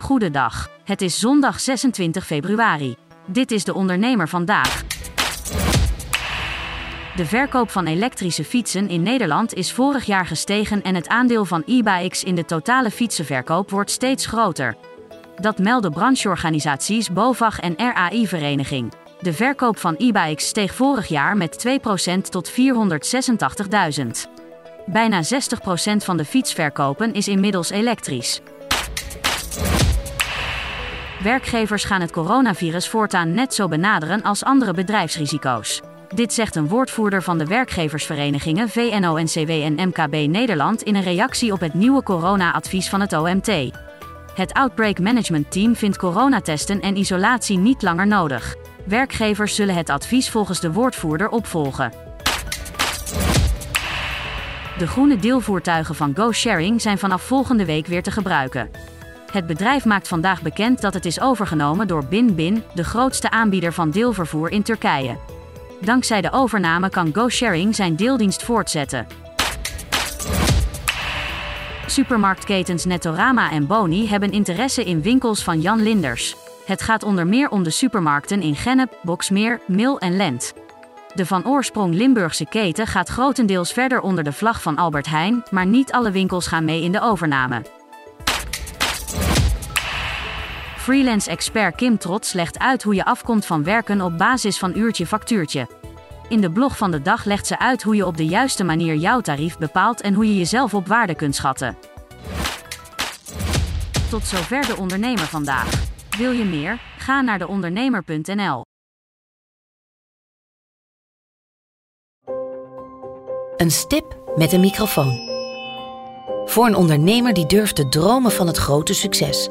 Goedendag. Het is zondag 26 februari. Dit is de ondernemer vandaag. De verkoop van elektrische fietsen in Nederland is vorig jaar gestegen en het aandeel van e-bikes in de totale fietsenverkoop wordt steeds groter. Dat melden brancheorganisaties BOVAG en RAI-vereniging. De verkoop van e-bikes steeg vorig jaar met 2% tot 486.000. Bijna 60% van de fietsverkopen is inmiddels elektrisch. Werkgevers gaan het coronavirus voortaan net zo benaderen als andere bedrijfsrisico's. Dit zegt een woordvoerder van de werkgeversverenigingen VNO-NCW en MKB Nederland in een reactie op het nieuwe corona-advies van het OMT. Het Outbreak Management Team vindt coronatesten en isolatie niet langer nodig. Werkgevers zullen het advies volgens de woordvoerder opvolgen. De groene deelvoertuigen van GoSharing zijn vanaf volgende week weer te gebruiken. Het bedrijf maakt vandaag bekend dat het is overgenomen door BinBin, de grootste aanbieder van deelvervoer in Turkije. Dankzij de overname kan GoSharing zijn deeldienst voortzetten. Supermarktketens Nettorama en Boni hebben interesse in winkels van Jan Linders. Het gaat onder meer om de supermarkten in Gennep, Boksmeer, Mil en Lent. De van oorsprong Limburgse keten gaat grotendeels verder onder de vlag van Albert Heijn, maar niet alle winkels gaan mee in de overname. Freelance-expert Kim Trots legt uit hoe je afkomt van werken op basis van uurtje-factuurtje. In de blog van de dag legt ze uit hoe je op de juiste manier jouw tarief bepaalt en hoe je jezelf op waarde kunt schatten. Tot zover de ondernemer vandaag. Wil je meer? Ga naar deondernemer.nl. Een stip met een microfoon. Voor een ondernemer die durft te dromen van het grote succes.